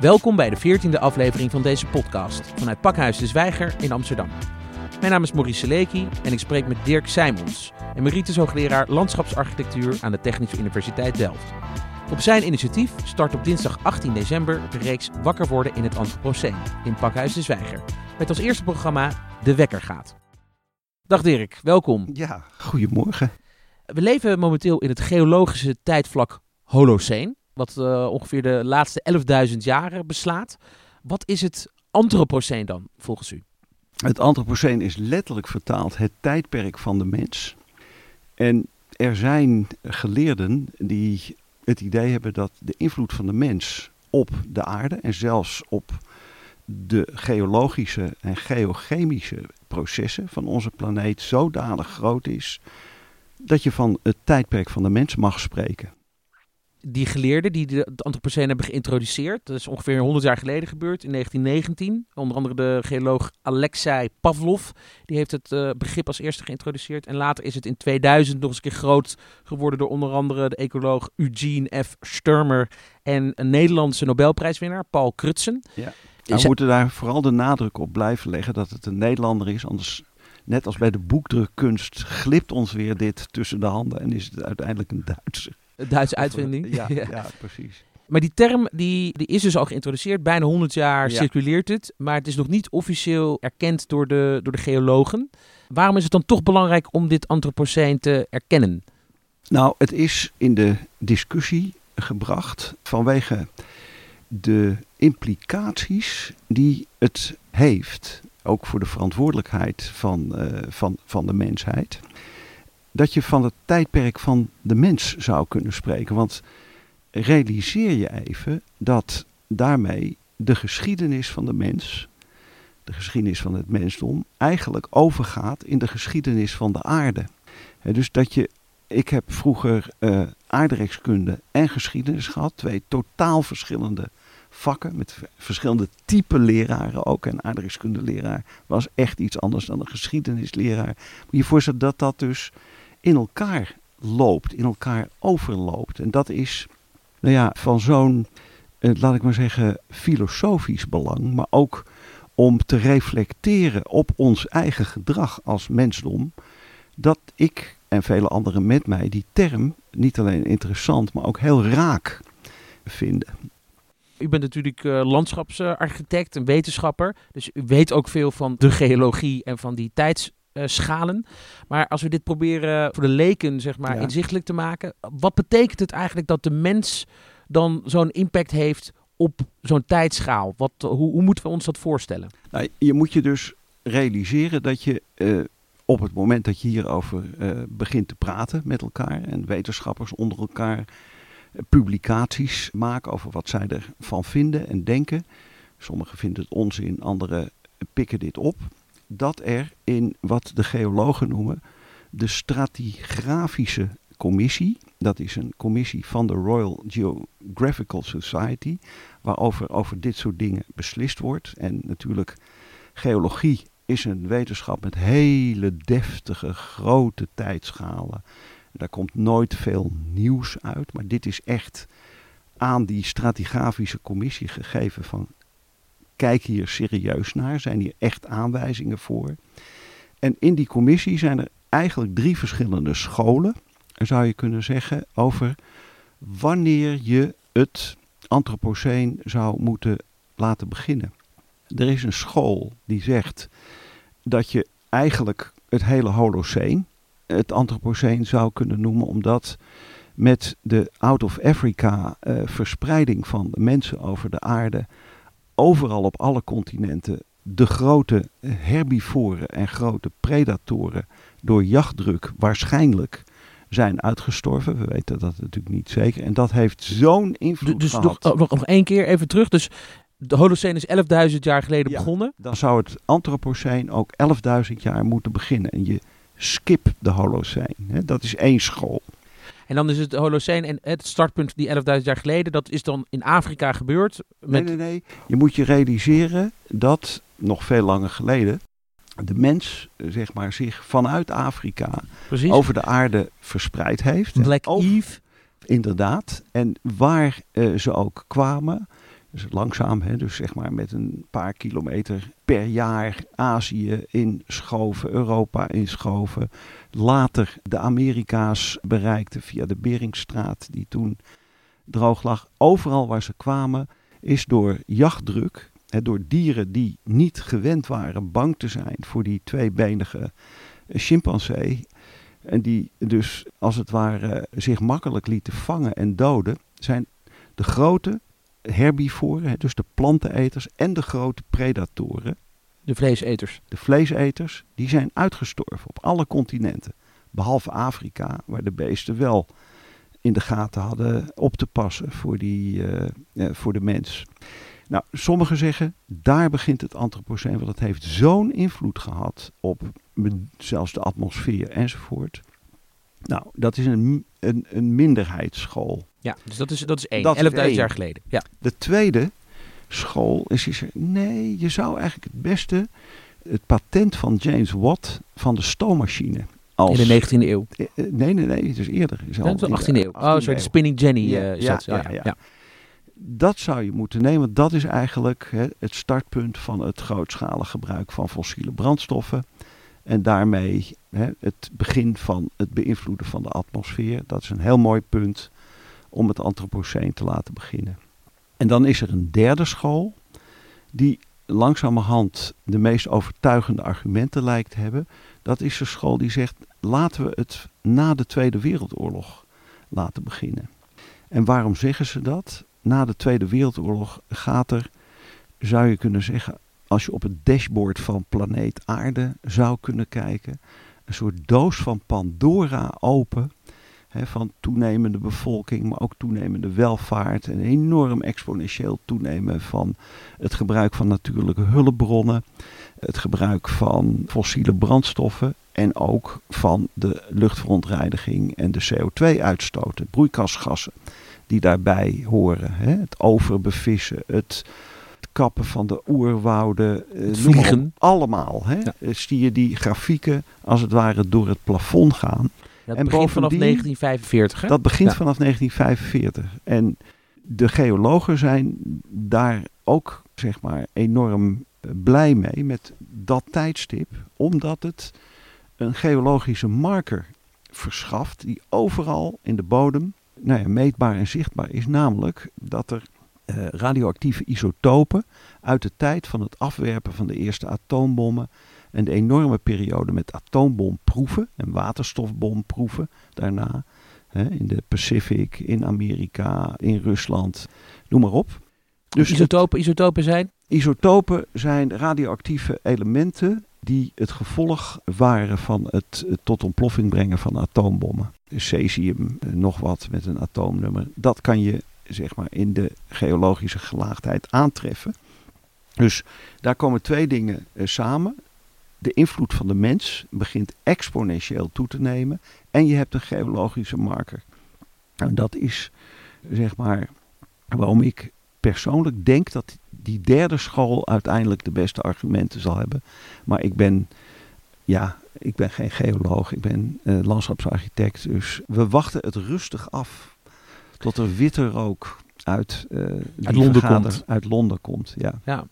Welkom bij de 14e aflevering van deze podcast vanuit Pakhuis de Zwijger in Amsterdam. Mijn naam is Maurice Seleki en ik spreek met Dirk Simons, emeritus hoogleraar landschapsarchitectuur aan de Technische Universiteit Delft. Op zijn initiatief start op dinsdag 18 december de reeks Wakker worden in het Anthropoceen in Pakhuis de Zwijger. Met als eerste programma De Wekker gaat. Dag Dirk, welkom. Ja, goedemorgen. We leven momenteel in het geologische tijdvlak Holoceen, wat uh, ongeveer de laatste 11.000 jaren beslaat. Wat is het Anthropoceen dan, volgens u? Het Anthropoceen is letterlijk vertaald het tijdperk van de mens. En er zijn geleerden die het idee hebben dat de invloed van de mens op de aarde en zelfs op de geologische en geochemische processen van onze planeet zodanig groot is dat je van het tijdperk van de mens mag spreken die geleerden die de, het Anthropoceen hebben geïntroduceerd. Dat is ongeveer 100 jaar geleden gebeurd, in 1919. Onder andere de geoloog Alexei Pavlov. Die heeft het uh, begrip als eerste geïntroduceerd. En later is het in 2000 nog eens een keer groot geworden door onder andere de ecoloog Eugene F. Sturmer en een Nederlandse Nobelprijswinnaar, Paul Crutzen. Ja. We moeten daar vooral de nadruk op blijven leggen dat het een Nederlander is. Anders net als bij de boekdrukkunst, glipt ons weer dit tussen de handen en is het uiteindelijk een Duitser. Duitse uitvinding. Ja, ja. precies. Maar die term die, die is dus al geïntroduceerd. Bijna 100 jaar circuleert het. Maar het is nog niet officieel erkend door de, door de geologen. Waarom is het dan toch belangrijk om dit antropoceen te erkennen? Nou, het is in de discussie gebracht vanwege de implicaties die het heeft. Ook voor de verantwoordelijkheid van, uh, van, van de mensheid dat je van het tijdperk van de mens zou kunnen spreken. Want realiseer je even dat daarmee de geschiedenis van de mens, de geschiedenis van het mensdom, eigenlijk overgaat in de geschiedenis van de aarde. dus dat je, ik heb vroeger uh, aardrijkskunde en geschiedenis gehad, twee totaal verschillende vakken met verschillende type leraren ook. En aardrijkskundeleraar was echt iets anders dan een geschiedenisleraar. Moet je je voorstellen dat dat dus in elkaar loopt, in elkaar overloopt. En dat is nou ja, van zo'n, eh, laat ik maar zeggen, filosofisch belang, maar ook om te reflecteren op ons eigen gedrag als mensdom, dat ik en vele anderen met mij die term niet alleen interessant, maar ook heel raak vinden. U bent natuurlijk uh, landschapsarchitect en wetenschapper, dus u weet ook veel van de geologie en van die tijds uh, schalen. Maar als we dit proberen voor de leken zeg maar, inzichtelijk te maken, wat betekent het eigenlijk dat de mens dan zo'n impact heeft op zo'n tijdschaal? Wat, hoe, hoe, moeten we ons dat voorstellen? Nou, je moet je dus realiseren dat je uh, op het moment dat je hierover uh, begint te praten met elkaar en wetenschappers onder elkaar publicaties maken over wat zij ervan vinden en denken. Sommigen vinden het onzin, anderen pikken dit op dat er in wat de geologen noemen de stratigrafische commissie, dat is een commissie van de Royal Geographical Society, waarover over dit soort dingen beslist wordt. En natuurlijk, geologie is een wetenschap met hele deftige, grote tijdschalen. Daar komt nooit veel nieuws uit, maar dit is echt aan die stratigrafische commissie gegeven van kijk hier serieus naar. Zijn hier echt aanwijzingen voor? En in die commissie zijn er eigenlijk drie verschillende scholen, zou je kunnen zeggen, over wanneer je het antropoceen zou moeten laten beginnen. Er is een school die zegt dat je eigenlijk het hele Holoceen het antropoceen zou kunnen noemen, omdat met de out of Africa uh, verspreiding van de mensen over de aarde overal op alle continenten de grote herbivoren en grote predatoren door jachtdruk waarschijnlijk zijn uitgestorven. We weten dat natuurlijk niet zeker. En dat heeft zo'n invloed dus gehad. Dus nog, nog één keer even terug. Dus de Holocene is 11.000 jaar geleden begonnen. Dan zou het Anthropoceen ook 11.000 jaar moeten beginnen. En je skip de Holocene. Dat is één school. En dan is het Holoceen en het startpunt die 11.000 jaar geleden, dat is dan in Afrika gebeurd. Met... Nee, nee, nee. Je moet je realiseren dat nog veel langer geleden de mens zeg maar, zich vanuit Afrika Precies. over de aarde verspreid heeft. Black Eve. Inderdaad. En waar eh, ze ook kwamen, dus langzaam, hè, dus zeg maar met een paar kilometer per jaar Azië inschoven, Europa inschoven. Later de Amerika's bereikten via de Beringstraat, die toen droog lag. Overal waar ze kwamen, is door jachtdruk, hè, door dieren die niet gewend waren bang te zijn voor die tweebenige chimpansee. En die dus als het ware zich makkelijk lieten vangen en doden, zijn de grote herbivoren, dus de planteneters en de grote predatoren, De vleeseters. de vleeseters, die zijn uitgestorven op alle continenten. Behalve Afrika, waar de beesten wel in de gaten hadden op te passen voor, die, eh, eh, voor de mens. Nou, sommigen zeggen, daar begint het antropoceen, want het heeft zo'n invloed gehad op zelfs de atmosfeer enzovoort. Nou, dat is een, een, een minderheidsschool. Ja, dus dat is, dat is één. Dat is 11.000 één. jaar geleden. Ja. De tweede school is, is er, nee, je zou eigenlijk het beste het patent van James Watt van de stoommachine. Als, In de 19e eeuw. Eh, eh, Nee, nee, nee, het is eerder. Het is al de in 18e eeuw. Oh, 18e sorry, de. Spinning Jenny Ja, eh, ja, ja. ja. Dat zou je moeten nemen, want dat is eigenlijk hè, het startpunt van het grootschalig gebruik van fossiele brandstoffen. En daarmee hè, het begin van het beïnvloeden van de atmosfeer. Dat is een heel mooi punt om het antropoceen te laten beginnen. En dan is er een derde school die langzamerhand de meest overtuigende argumenten lijkt te hebben. Dat is de school die zegt laten we het na de Tweede Wereldoorlog laten beginnen. En waarom zeggen ze dat? Na de Tweede Wereldoorlog gaat er, zou je kunnen zeggen, als je op het dashboard van planeet Aarde zou kunnen kijken, een soort doos van Pandora open. Hè, van toenemende bevolking, maar ook toenemende welvaart. En enorm exponentieel toenemen van het gebruik van natuurlijke hulpbronnen. Het gebruik van fossiele brandstoffen. En ook van de luchtverontreiniging en de CO2-uitstoot, de broeikasgassen die daarbij horen. Hè? Het overbevissen, het kappen van de oerwouden. eh, Het vliegen. Allemaal. Hè? Ja. Eh, Zie je die grafieken als het ware door het plafond gaan. Dat En begint vanaf bovendien- 1945, hè? Dat begint Ja. vanaf 1945. En de geologen zijn daar ook zeg maar, enorm eh, blij mee met dat tijdstip. Omdat het een geologische marker verschaft die overal in de bodem nou ja, meetbaar en zichtbaar is. Namelijk dat er eh, radioactieve isotopen uit de tijd van het afwerpen van de eerste atoombommen en de enorme periode met atoombomproeven en waterstofbomproeven daarna. Hè, in de Pacific, in Amerika, in Rusland, noem maar op. Dus isotopen zijn? Isotopen zijn radioactieve elementen die het gevolg waren van het, het tot ontploffing brengen van atoombommen. Cesium, eh, nog wat met een atoomnummer. Dat kan je zeg maar in de geologische gelaagdheid aantreffen. Dus daar komen twee dingen eh, samen. De invloed van de mens begint exponentieel toe te nemen en je hebt een geologische marker. Nou, dat is zeg maar waarom ik persoonlijk denk dat die derde school uiteindelijk de beste argumenten zal hebben. Maar ik ben, ja, ik ben geen geoloog, ik ben eh, landschapsarchitect. Dus we wachten het rustig af tot er witte rook uit, eh, die Londen vergader- komt. Uit Londen komt, ja. Ja.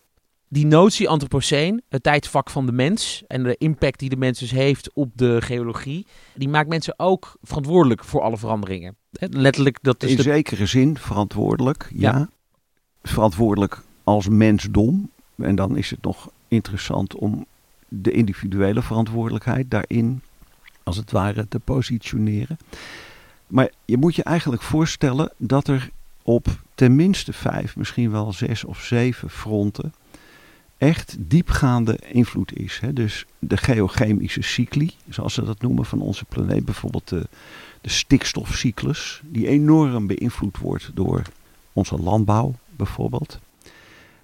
Die notie antropoceen, het tijdvak van de mens en de impact die de mens dus heeft op de geologie, die maakt mensen ook verantwoordelijk voor alle veranderingen. Letterlijk, dat is In de... zekere zin verantwoordelijk, ja. Ja. Verantwoordelijk als mensdom. En dan is het nog interessant om de individuele verantwoordelijkheid daarin, als het ware, te positioneren. Maar je moet je eigenlijk voorstellen dat er op tenminste vijf, misschien wel zes of zeven fronten echt diepgaande invloed is. Hè? Dus de geochemische cycli, zoals ze dat noemen van onze planeet, bijvoorbeeld de, de stikstofcyclus, die enorm beïnvloed wordt door onze landbouw bijvoorbeeld.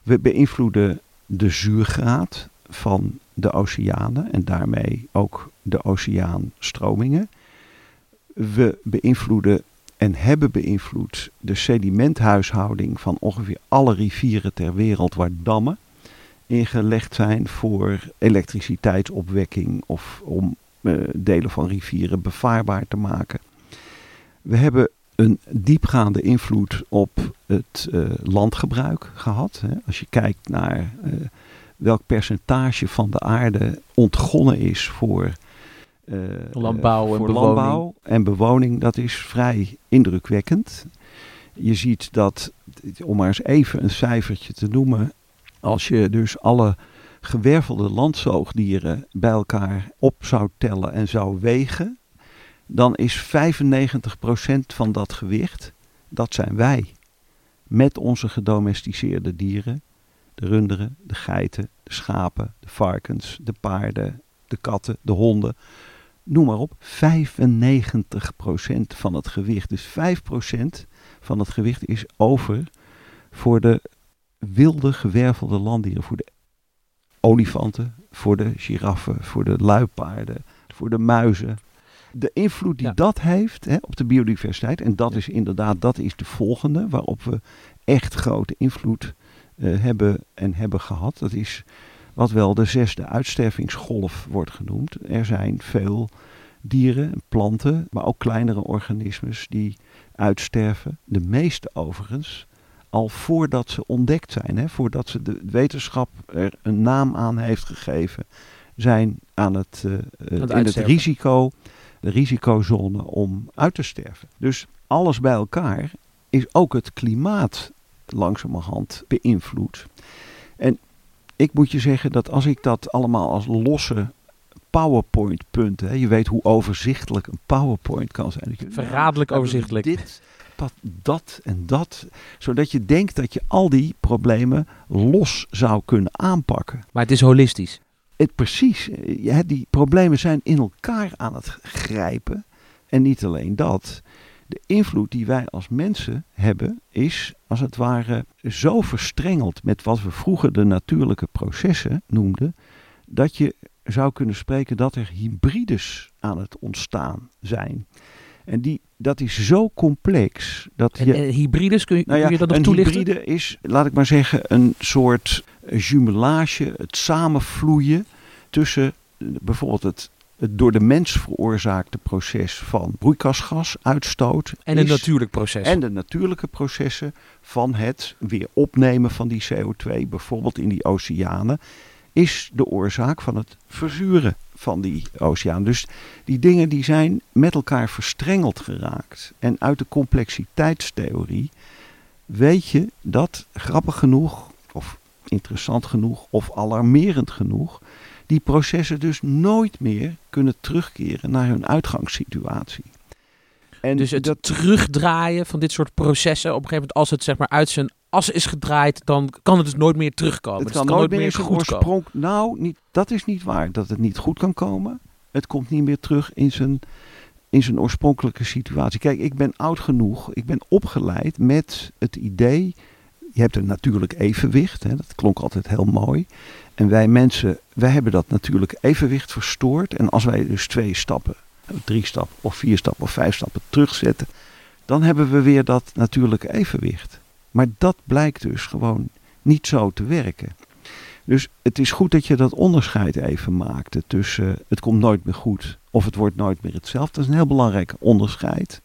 We beïnvloeden de zuurgraad van de oceanen en daarmee ook de oceaanstromingen. We beïnvloeden en hebben beïnvloed. De sedimenthuishouding van ongeveer alle rivieren ter wereld waar dammen ingelegd zijn voor elektriciteitsopwekking of om eh, delen van rivieren bevaarbaar te maken. We hebben een diepgaande invloed op het uh, landgebruik gehad. Hè. Als je kijkt naar uh, welk percentage van de aarde ontgonnen is voor, landbouw, voor en, landbouw en bewoning, dat is vrij indrukwekkend. Je ziet dat, om maar eens even een cijfertje te noemen, als je dus alle gewervelde landzoogdieren bij elkaar op zou tellen en zou wegen, dan is 95% van dat gewicht, dat zijn wij. Met onze gedomesticeerde dieren, de runderen, de geiten, de schapen, de varkens, de paarden, de katten, de honden. Noem maar op, 95% van het gewicht. Dus 5% van het gewicht is over voor de wilde gewervelde landdieren. Voor de olifanten, voor de giraffen, voor de luipaarden, voor de muizen. De invloed die Ja. dat heeft hè, op de biodiversiteit, en dat is inderdaad dat is de volgende waarop we echt grote invloed eh, hebben en hebben gehad. Dat is wat wel de zesde uitstervingsgolf wordt genoemd. Er zijn veel dieren, planten, maar ook kleinere organismes die uitsterven. De meeste overigens al voordat ze ontdekt zijn, hè, voordat ze de wetenschap er een naam aan heeft gegeven, zijn aan het, eh, eh, in het uitsterven. risico, de risicozone om uit te sterven. Dus alles bij elkaar is ook het klimaat langzamerhand beïnvloed. En ik moet je zeggen dat als ik dat allemaal als losse PowerPoint punten, hè, je weet hoe overzichtelijk een PowerPoint kan zijn. Verraderlijk nou, overzichtelijk. Dit, dat, dat en dat. Zodat je denkt dat je al die problemen los zou kunnen aanpakken. Maar het is holistisch. Het, precies, ja, die problemen zijn in elkaar aan het grijpen. En niet alleen dat. De invloed die wij als mensen hebben is als het ware zo verstrengeld met wat we vroeger de natuurlijke processen noemden. Dat je zou kunnen spreken dat er hybrides aan het ontstaan zijn. En die, dat is zo complex dat je. en hybrides, kun je, Nou ja, kun je dat nog een toelichten? hybride is, laat ik maar zeggen, een soort eh, jumelage, het samenvloeien tussen eh, bijvoorbeeld het, het door de mens veroorzaakte proces van broeikasgasuitstoot En een natuurlijk proces. en de natuurlijke processen van het weer opnemen van die CO2, bijvoorbeeld in die oceanen, is de oorzaak van het verzuren van die oceaan. Dus die dingen die zijn met elkaar verstrengeld geraakt. En uit de complexiteitstheorie weet je dat grappig genoeg, of interessant genoeg, of alarmerend genoeg, die processen dus nooit meer kunnen terugkeren naar hun uitgangssituatie. En dus het dat, terugdraaien van dit soort processen, op een gegeven moment als het zeg maar uit zijn as is gedraaid, dan kan het dus nooit meer terugkomen. Het Dus kan nooit meer goed zijn komen. oorsprong. Nou, niet, dat is niet waar. Dat het niet goed kan komen. Het komt niet meer terug in zijn, in zijn oorspronkelijke situatie. Kijk, ik ben oud genoeg. Ik ben opgeleid met het idee. Je hebt een natuurlijk evenwicht. Hè, dat klonk altijd heel mooi. En wij mensen, wij hebben dat natuurlijk evenwicht verstoord. En als wij dus twee stappen, drie stappen of vier stappen of vijf stappen terugzetten. Dan hebben we weer dat natuurlijke evenwicht. Maar dat blijkt dus gewoon niet zo te werken. Dus het is goed dat je dat onderscheid even maakte tussen het komt nooit meer goed of het wordt nooit meer hetzelfde. Dat is een heel belangrijk onderscheid.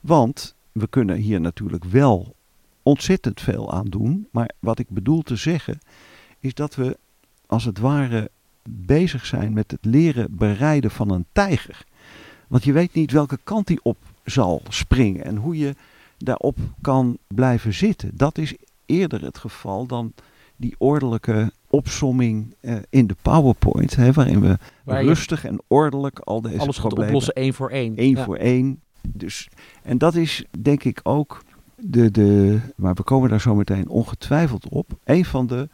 Want we kunnen hier natuurlijk wel ontzettend veel aan doen. Maar wat ik bedoel te zeggen is dat we als het ware bezig zijn met het leren bereiden van een tijger. Want je weet niet welke kant die op zal springen en hoe je daarop kan blijven zitten. Dat is eerder het geval dan die ordelijke opsomming eh, in de PowerPoint, hè, waarin we Waar rustig en ordelijk al deze alles problemen oplossen één voor één. Ja. voor één. Dus, en dat is denk ik ook de, de, maar we komen daar zo meteen ongetwijfeld op, een van de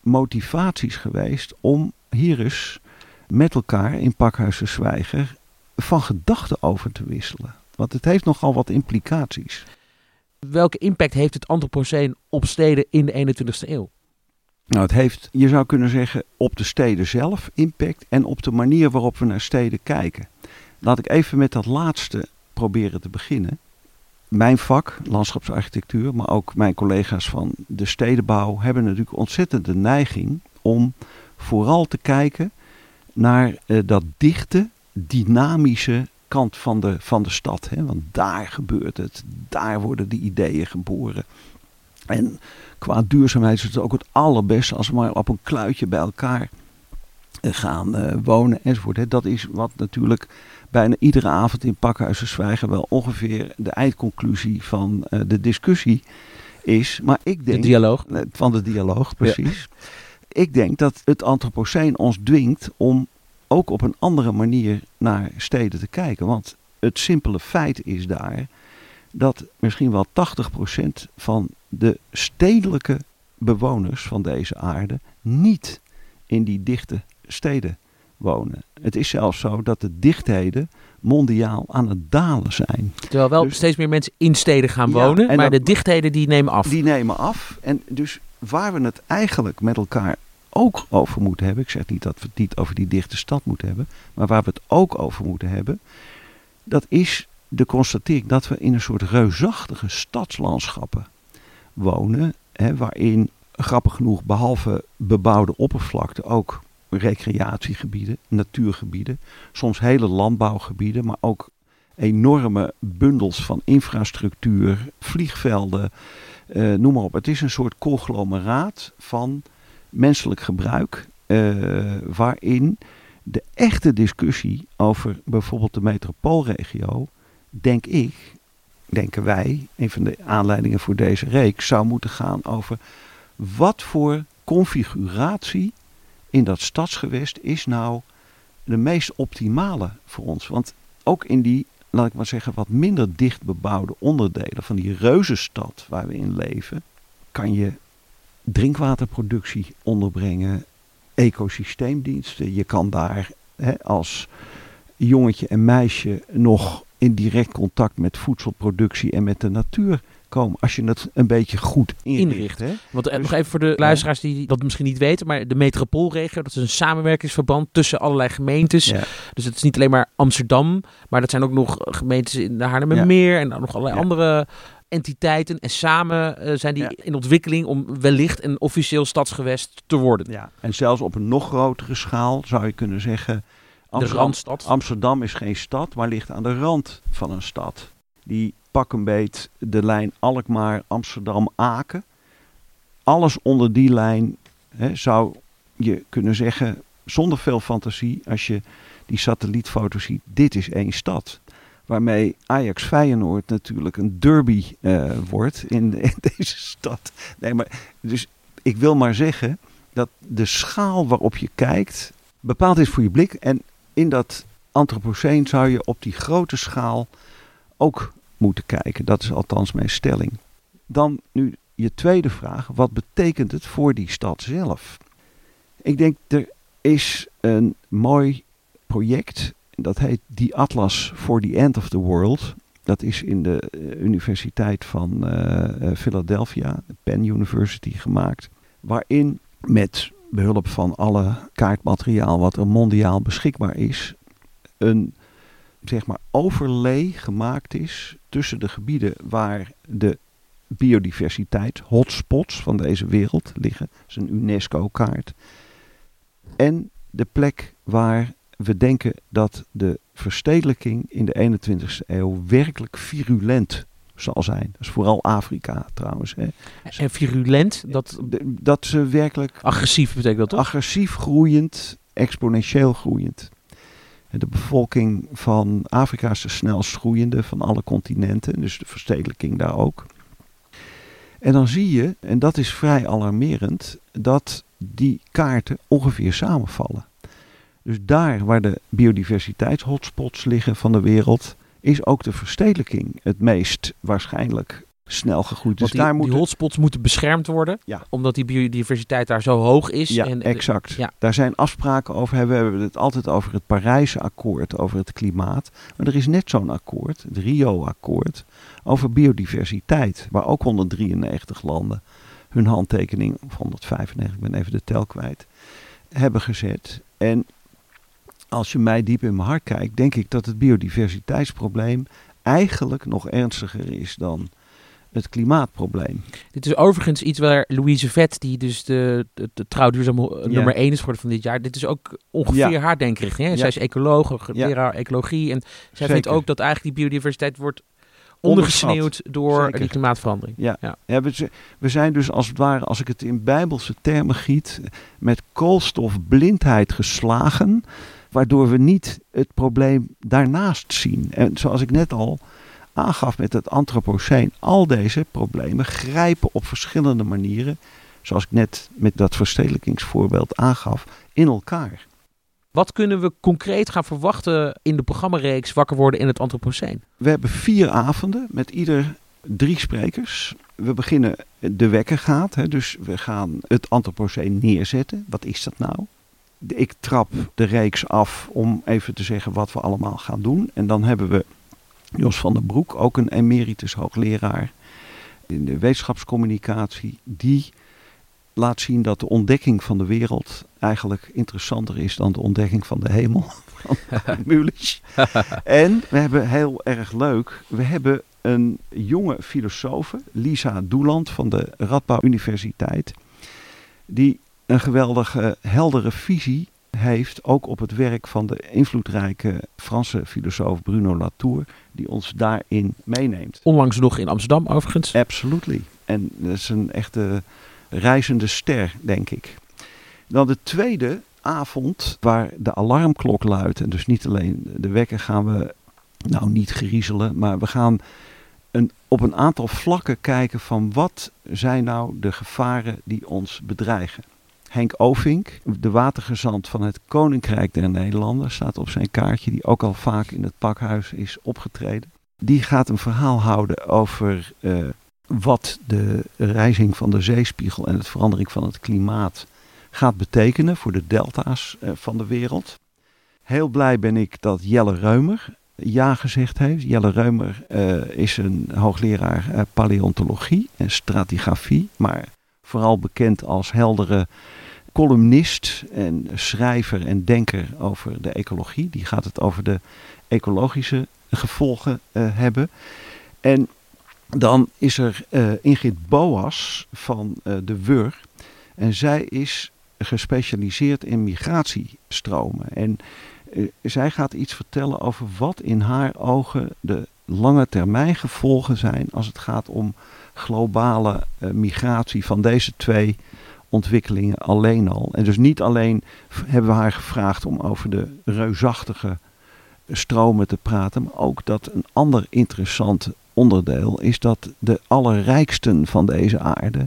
motivaties geweest om hier eens met elkaar in Pakhuis de Zwijger van gedachten over te wisselen. Want het heeft nogal wat implicaties. Welke impact heeft het antropoceen op steden in de 21ste eeuw? Nou, het heeft, je zou kunnen zeggen, op de steden zelf impact en op de manier waarop we naar steden kijken. Laat ik even met dat laatste proberen te beginnen. Mijn vak, landschapsarchitectuur, maar ook mijn collega's van de stedenbouw hebben natuurlijk ontzettend de neiging om vooral te kijken naar uh, dat dichte, dynamische kant van de, van de stad. Hè? Want daar gebeurt het, daar worden de ideeën geboren. En qua duurzaamheid is het ook het allerbeste als we maar op een kluitje bij elkaar eh, gaan uh, wonen enzovoort. Hè? Dat is wat natuurlijk bijna iedere avond in Pakhuizen Zwijgen wel ongeveer de eindconclusie van uh, de discussie is. Maar ik denk, de dialoog. Van de dialoog, precies. Ja. Ik denk dat het antropoceen ons dwingt om ook op een andere manier naar steden te kijken. Want het simpele feit is daar dat misschien wel 80% van de stedelijke bewoners van deze aarde niet in die dichte steden wonen. Het is zelfs zo dat de dichtheden mondiaal aan het dalen zijn. Terwijl wel dus, steeds meer mensen in steden gaan ja, wonen, maar de dichtheden die nemen af. Die nemen af. En dus waar we het eigenlijk met elkaar ook over moeten hebben. Ik zeg niet dat we het niet over die dichte stad moeten hebben. Maar waar we het ook over moeten hebben. Dat is de constatering dat we in een soort reusachtige stadslandschappen wonen. Hè, waarin grappig genoeg behalve bebouwde oppervlakte ook recreatiegebieden, natuurgebieden. Soms hele landbouwgebieden. Maar ook enorme bundels van infrastructuur, vliegvelden. Uh, noem maar op. Het is een soort conglomeraat van menselijk gebruik, uh, waarin de echte discussie over bijvoorbeeld de metropoolregio, denk ik, denken wij, een van de aanleidingen voor deze reeks, zou moeten gaan over wat voor configuratie in dat stadsgewest is nou de meest optimale voor ons. Want ook in die, laat ik maar zeggen, wat minder dicht bebouwde onderdelen van die reuzenstad waar we in leven, kan je drinkwaterproductie onderbrengen, ecosysteemdiensten. Je kan daar hè, als jongetje en meisje nog in direct contact met voedselproductie en met de natuur komen. Als je het een beetje goed inricht. Hè? Want eh, dus, nog even voor de luisteraars die dat misschien niet weten. Maar de metropoolregio, dat is een samenwerkingsverband tussen allerlei gemeentes. Ja. Dus het is niet alleen maar Amsterdam. Maar dat zijn ook nog gemeentes in de Haarlemmermeer. Ja. En dan nog allerlei andere entiteiten. En samen uh, zijn die in ontwikkeling om wellicht een officieel stadsgewest te worden. Ja, en zelfs op een nog grotere schaal zou je kunnen zeggen... Amsterdam, de randstad. Amsterdam is geen stad, maar ligt aan de rand van een stad. Die pak een beet de lijn Alkmaar-Amsterdam-Aken. Alles onder die lijn hè, zou je kunnen zeggen, zonder veel fantasie, als je die satellietfoto ziet, dit is één stad waarmee Ajax Feyenoord natuurlijk een derby uh, wordt in, in, deze stad. Nee, maar dus ik wil maar zeggen dat de schaal waarop je kijkt bepaald is voor je blik. En in dat antropoceen zou je op die grote schaal ook moeten kijken. Dat is althans mijn stelling. Dan nu je tweede vraag. Wat betekent het voor die stad zelf? Ik denk er is een mooi project dat heet The Atlas for the End of the World. Dat is in de uh, Universiteit van uh, Philadelphia, Penn University, gemaakt. Waarin met behulp van alle kaartmateriaal wat er mondiaal beschikbaar is, een zeg maar overlay gemaakt is tussen de gebieden waar de biodiversiteit, hotspots van deze wereld liggen. Dat is een UNESCO-kaart. En de plek waar we denken dat de verstedelijking in de 21ste eeuw werkelijk virulent zal zijn. Dat is vooral Afrika trouwens. Hè. En virulent? Dat, dat ze werkelijk... Agressief betekent dat toch? Agressief groeiend, exponentieel groeiend. De bevolking van Afrika is de snelst groeiende van alle continenten. Dus de verstedelijking daar ook. En dan zie je, en dat is vrij alarmerend, dat die kaarten ongeveer samenvallen. Dus daar waar de biodiversiteitshotspots liggen van de wereld, is ook de verstedelijking het meest waarschijnlijk snel gegroeid. Dus die, daar moeten... die hotspots moeten beschermd worden, ja. omdat die biodiversiteit daar zo hoog is. Ja, en, exact. Ja. Daar zijn afspraken over. We hebben het altijd over het Parijse akkoord, over het klimaat. Maar er is net zo'n akkoord, het Rio-akkoord, over biodiversiteit, waar ook 193 landen hun handtekening, of 195, ik ben even de tel kwijt, hebben gezet. En als je mij diep in mijn hart kijkt, denk ik dat het biodiversiteitsprobleem eigenlijk nog ernstiger is dan het klimaatprobleem. Dit is overigens iets waar Louise Vet, die dus de, de, Ja. nummer 1 is geworden van dit jaar, dit is ook ongeveer Ja. haar denkrichting. Hè? Ja. Zij is ecoloog, leraar ecologie en zij Zeker. vindt ook dat eigenlijk die biodiversiteit wordt ondergesneeuwd door Zeker. die klimaatverandering. Ja. Ja. We zijn dus als het ware, als ik het in bijbelse termen giet, met koolstofblindheid geslagen, waardoor we niet het probleem daarnaast zien. En zoals ik net al aangaf met het antropoceen, al deze problemen grijpen op verschillende manieren, zoals ik net met dat verstedelijkingsvoorbeeld aangaf, in elkaar. Wat kunnen we concreet gaan verwachten in de programmareeks Wakker worden in het Anthropoceen? We hebben vier avonden met ieder drie sprekers. We beginnen de wekker gaat, hè, dus we gaan het Anthropoceen neerzetten. Wat is dat nou? Ik trap de reeks af om even te zeggen wat we allemaal gaan doen. En dan hebben we Jos van den Broek, ook een emeritus hoogleraar in de wetenschapscommunicatie. Die laat zien dat de ontdekking van de wereld eigenlijk interessanter is dan de ontdekking van de hemel. Van Mulisch. En we hebben heel erg leuk, we hebben een jonge filosoof, Lisa Doeland van de Radboud Universiteit, die een geweldige, heldere visie heeft, ook op het werk van de invloedrijke Franse filosoof Bruno Latour, die ons daarin meeneemt. Onlangs nog in Amsterdam overigens. Absolutely. En dat is een echte reizende ster, denk ik. Dan de tweede avond, waar de alarmklok luidt. En dus niet alleen de wekker gaan we nou niet griezelen, maar we gaan een, op een aantal vlakken kijken van wat zijn nou de gevaren die ons bedreigen. Henk Ovink, de watergezant van het Koninkrijk der Nederlanden, staat op zijn kaartje, die ook al vaak in het pakhuis is opgetreden. Die gaat een verhaal houden over eh, wat de rijzing van de zeespiegel en het verandering van het klimaat gaat betekenen voor de delta's eh, van de wereld. Heel blij ben ik dat Jelle Reumer ja gezegd heeft. Jelle Reumer eh, is een hoogleraar eh, paleontologie en stratigrafie, maar vooral bekend als heldere columnist en schrijver en denker over de ecologie. Die gaat het over de ecologische gevolgen eh, hebben. En dan is er eh, Ingrid Boas van eh, de WUR. En zij is gespecialiseerd in migratiestromen. En zij gaat iets vertellen over wat in haar ogen de lange termijn gevolgen zijn als het gaat om globale migratie van deze twee ontwikkelingen alleen al. En dus niet alleen hebben we haar gevraagd om over de reusachtige stromen te praten, maar ook dat een ander interessant onderdeel is dat de allerrijksten van deze aarde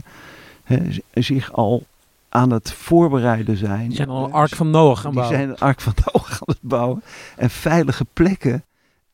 hè, zich al aan het voorbereiden zijn. Die zijn al een Eh, ark van Noach gaan die bouwen. zijn een ark van Noach aan het bouwen. En veilige plekken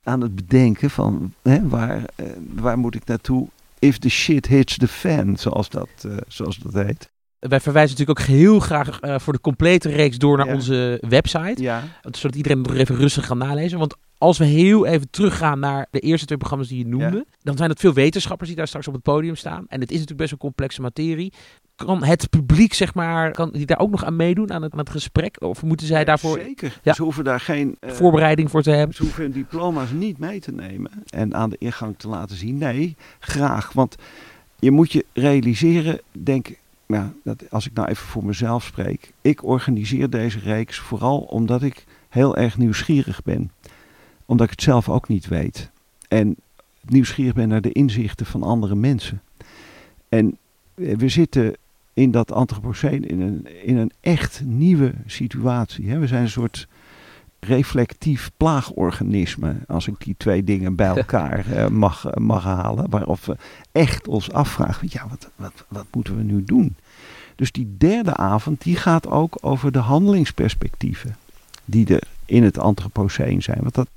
aan het bedenken van hè, waar, eh, waar moet ik naartoe if the shit hits the fan, zoals dat, eh, zoals dat heet. Wij verwijzen natuurlijk ook heel graag eh, voor de complete reeks door naar Ja. onze website. Ja, Zodat iedereen nog even rustig kan nalezen. Want als we heel even teruggaan naar de eerste twee programma's die je noemde. Dan zijn het veel wetenschappers die daar straks op het podium staan. En het is natuurlijk best een complexe materie. Kan het publiek, zeg maar, kan die daar ook nog aan meedoen aan het, aan het gesprek? Of moeten zij daarvoor Zeker. Ja. Ze hoeven daar geen eh, voorbereiding voor te hebben? Ze hoeven hun diploma's niet mee te nemen en aan de ingang te laten zien. Nee, graag. Want je moet je realiseren, denk ja, dat als ik nou even voor mezelf spreek. Ik organiseer deze reeks vooral omdat ik heel erg nieuwsgierig ben. Omdat ik het zelf ook niet weet. En nieuwsgierig ben naar de inzichten van andere mensen. En eh, we zitten in dat antropoceen in een, in een echt nieuwe situatie. Hè? We zijn een soort reflectief plaagorganisme, als ik die twee dingen bij elkaar eh, mag, eh, mag halen, waarop we echt ons afvragen, ja, wat, wat, wat moeten we nu doen? Dus die derde avond, die gaat ook over de handelingsperspectieven die er in het antropoceen zijn. Want dat,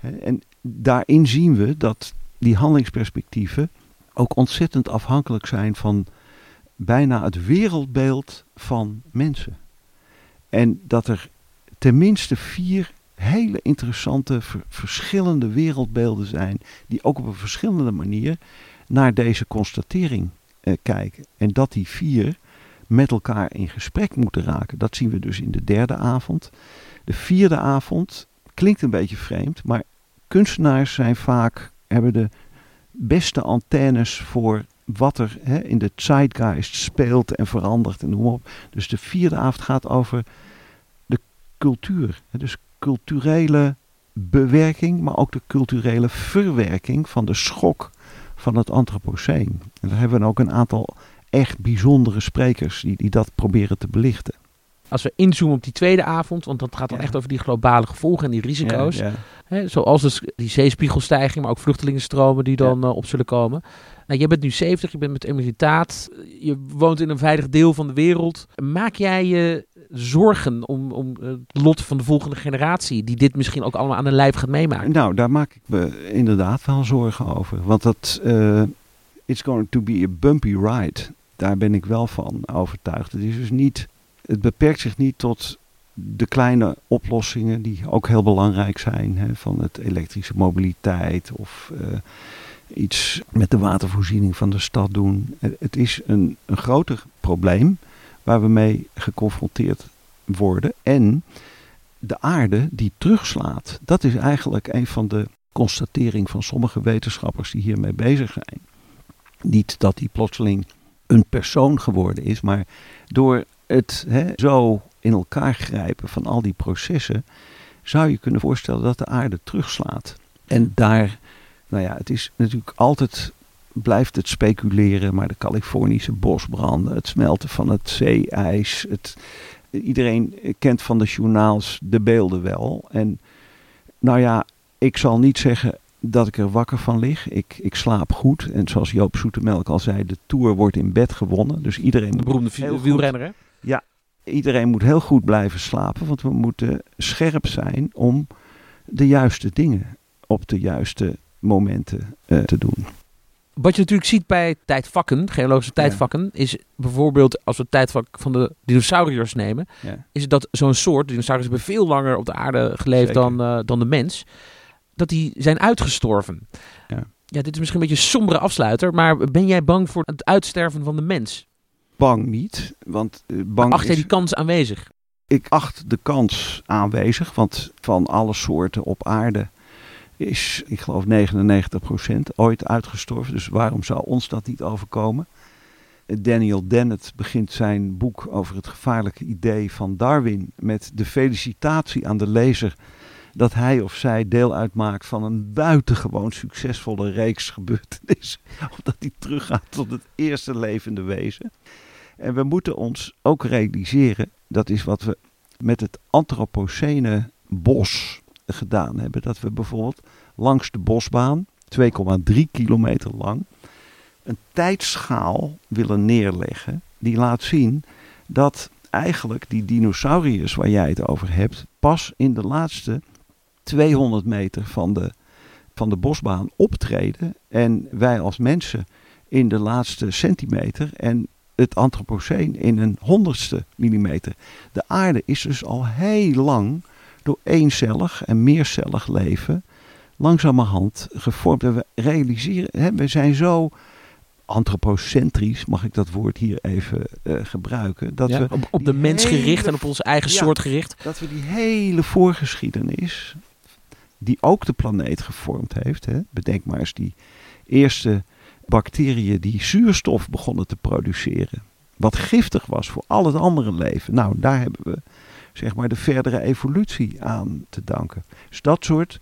en daarin zien we dat die handelingsperspectieven ook ontzettend afhankelijk zijn van bijna het wereldbeeld van mensen. En dat er tenminste vier hele interessante, ver- verschillende wereldbeelden zijn, die ook op een verschillende manier naar deze constatering eh, kijken. En dat die vier met elkaar in gesprek moeten raken. Dat zien we dus in de derde avond. De vierde avond klinkt een beetje vreemd, maar kunstenaars zijn vaak, hebben de beste antennes voor wat er hè, in de zeitgeist speelt en verandert en noem op. Dus de vierde avond gaat over cultuur. Dus culturele bewerking, maar ook de culturele verwerking van de schok van het Anthropoceen. En daar hebben we ook een aantal echt bijzondere sprekers die, die dat proberen te belichten. Als we inzoomen op die tweede avond, want dat gaat dan Ja. echt over die globale gevolgen en die risico's. Ja, ja. Hè, zoals dus die zeespiegelstijging, maar ook vluchtelingenstromen die dan eh, op zullen komen. Nou, je bent nu 70, je bent met emeritaat, je woont in een veilig deel van de wereld. Maak jij je zorgen om, om eh, het lot van de volgende generatie, die dit misschien ook allemaal aan de lijf gaat meemaken? Nou, daar maak ik me inderdaad wel zorgen over. Want dat eh it's going to be a bumpy ride. Daar ben ik wel van overtuigd. Het is dus niet, het beperkt zich niet tot de kleine oplossingen die ook heel belangrijk zijn. Hè, van het elektrische mobiliteit of eh, iets met de watervoorziening van de stad doen. Het is een, een groter probleem waar we mee geconfronteerd worden. En de aarde die terugslaat, dat is eigenlijk een van de constateringen van sommige wetenschappers die hiermee bezig zijn. Niet dat die plotseling een persoon geworden is, maar door het zo in elkaar grijpen van al die processen, zou je kunnen voorstellen dat de aarde terugslaat. En daar, nou ja, het is natuurlijk altijd, blijft het speculeren, maar de Californische bosbranden, het smelten van het zeeijs, het, iedereen kent van de journaals de beelden wel. En nou ja, ik zal niet zeggen dat ik er wakker van lig. Ik, ik slaap goed. En zoals Joop Zoetemelk al zei, de Tour wordt in bed gewonnen. Dus iedereen De beroemde heel wielrenner, hè? iedereen moet heel goed blijven slapen. Want we moeten scherp zijn om de juiste dingen op de juiste momenten eh, te doen. Wat je natuurlijk ziet bij tijdvakken, geologische tijdvakken, is bijvoorbeeld als we het tijdvak van de dinosauriërs nemen, Ja. is dat zo'n soort, dinosauriërs hebben veel langer op de aarde geleefd Zeker. dan, eh, dan de mens, dat die zijn uitgestorven. Ja. ja, dit is misschien een beetje een sombere afsluiter, maar ben jij bang voor het uitsterven van de mens? Bang niet, want eh, bang Acht jij is, die kans aanwezig? ik acht de kans aanwezig, want van alle soorten op aarde is, ik geloof 99% ooit uitgestorven. Dus waarom zou ons dat niet overkomen? Daniel Dennett begint zijn boek over het gevaarlijke idee van Darwin met de felicitatie aan de lezer dat hij of zij deel uitmaakt van een buitengewoon succesvolle reeks gebeurtenissen. Omdat hij teruggaat tot het eerste levende wezen. En we moeten ons ook realiseren, dat is wat we met het Anthropocene bos gedaan hebben. Dat we bijvoorbeeld langs de bosbaan, 2,3 kilometer lang, een tijdschaal willen neerleggen. Die laat zien dat eigenlijk die dinosauriërs waar jij het over hebt, pas in de laatste 200 meter van de, van de bosbaan optreden. En wij als mensen in de laatste centimeter. En het antropoceen in een honderdste millimeter. De aarde is dus al heel lang door eencellig en meercellig leven langzamerhand gevormd. En we realiseren, hè, we zijn zo antropocentrisch, mag ik dat woord hier even eh, gebruiken, dat, Ja, we, op, de mens hele gericht en op onze eigen Ja. soort gericht. dat we die hele voorgeschiedenis, die ook de planeet gevormd heeft, hè, bedenk maar eens die eerste bacteriën die zuurstof begonnen te produceren. Wat giftig was voor al het andere leven. Nou, daar hebben we zeg maar de verdere evolutie aan te danken. Dus dat soort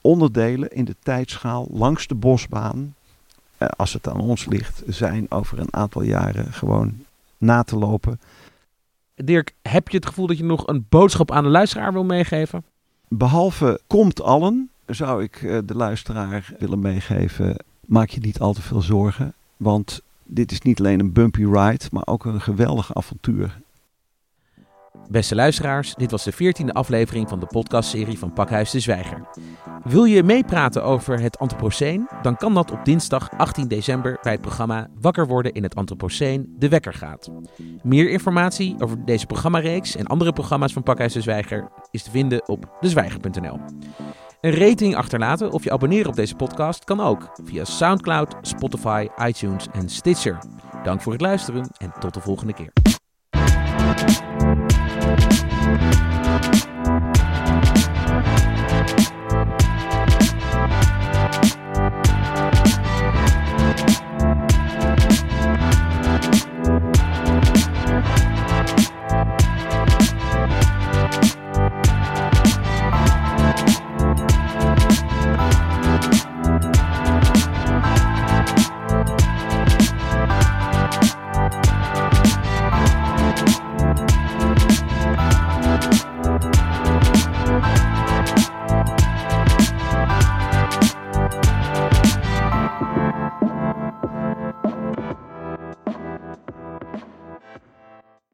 onderdelen in de tijdschaal langs de bosbaan, eh, als het aan ons ligt, zijn over een aantal jaren gewoon na te lopen. Dirk, heb je het gevoel dat je nog een boodschap aan de luisteraar wil meegeven? Behalve komt allen, zou ik eh, de luisteraar willen meegeven. Maak je niet al te veel zorgen. Want dit is niet alleen een bumpy ride, maar ook een geweldig avontuur. Beste luisteraars, dit was de 14e aflevering van de podcastserie van Pakhuis de Zwijger. Wil je meepraten over het Anthropoceen? Dan kan dat op dinsdag 18 december bij het programma Wakker worden in het Anthropoceen De Wekker gaat. Meer informatie over deze programmareeks en andere programma's van Pakhuis de Zwijger is te vinden op dezwijger.nl. Een rating achterlaten of je abonneren op deze podcast kan ook via SoundCloud, Spotify, iTunes en Stitcher. Dank voor het luisteren en tot de volgende keer.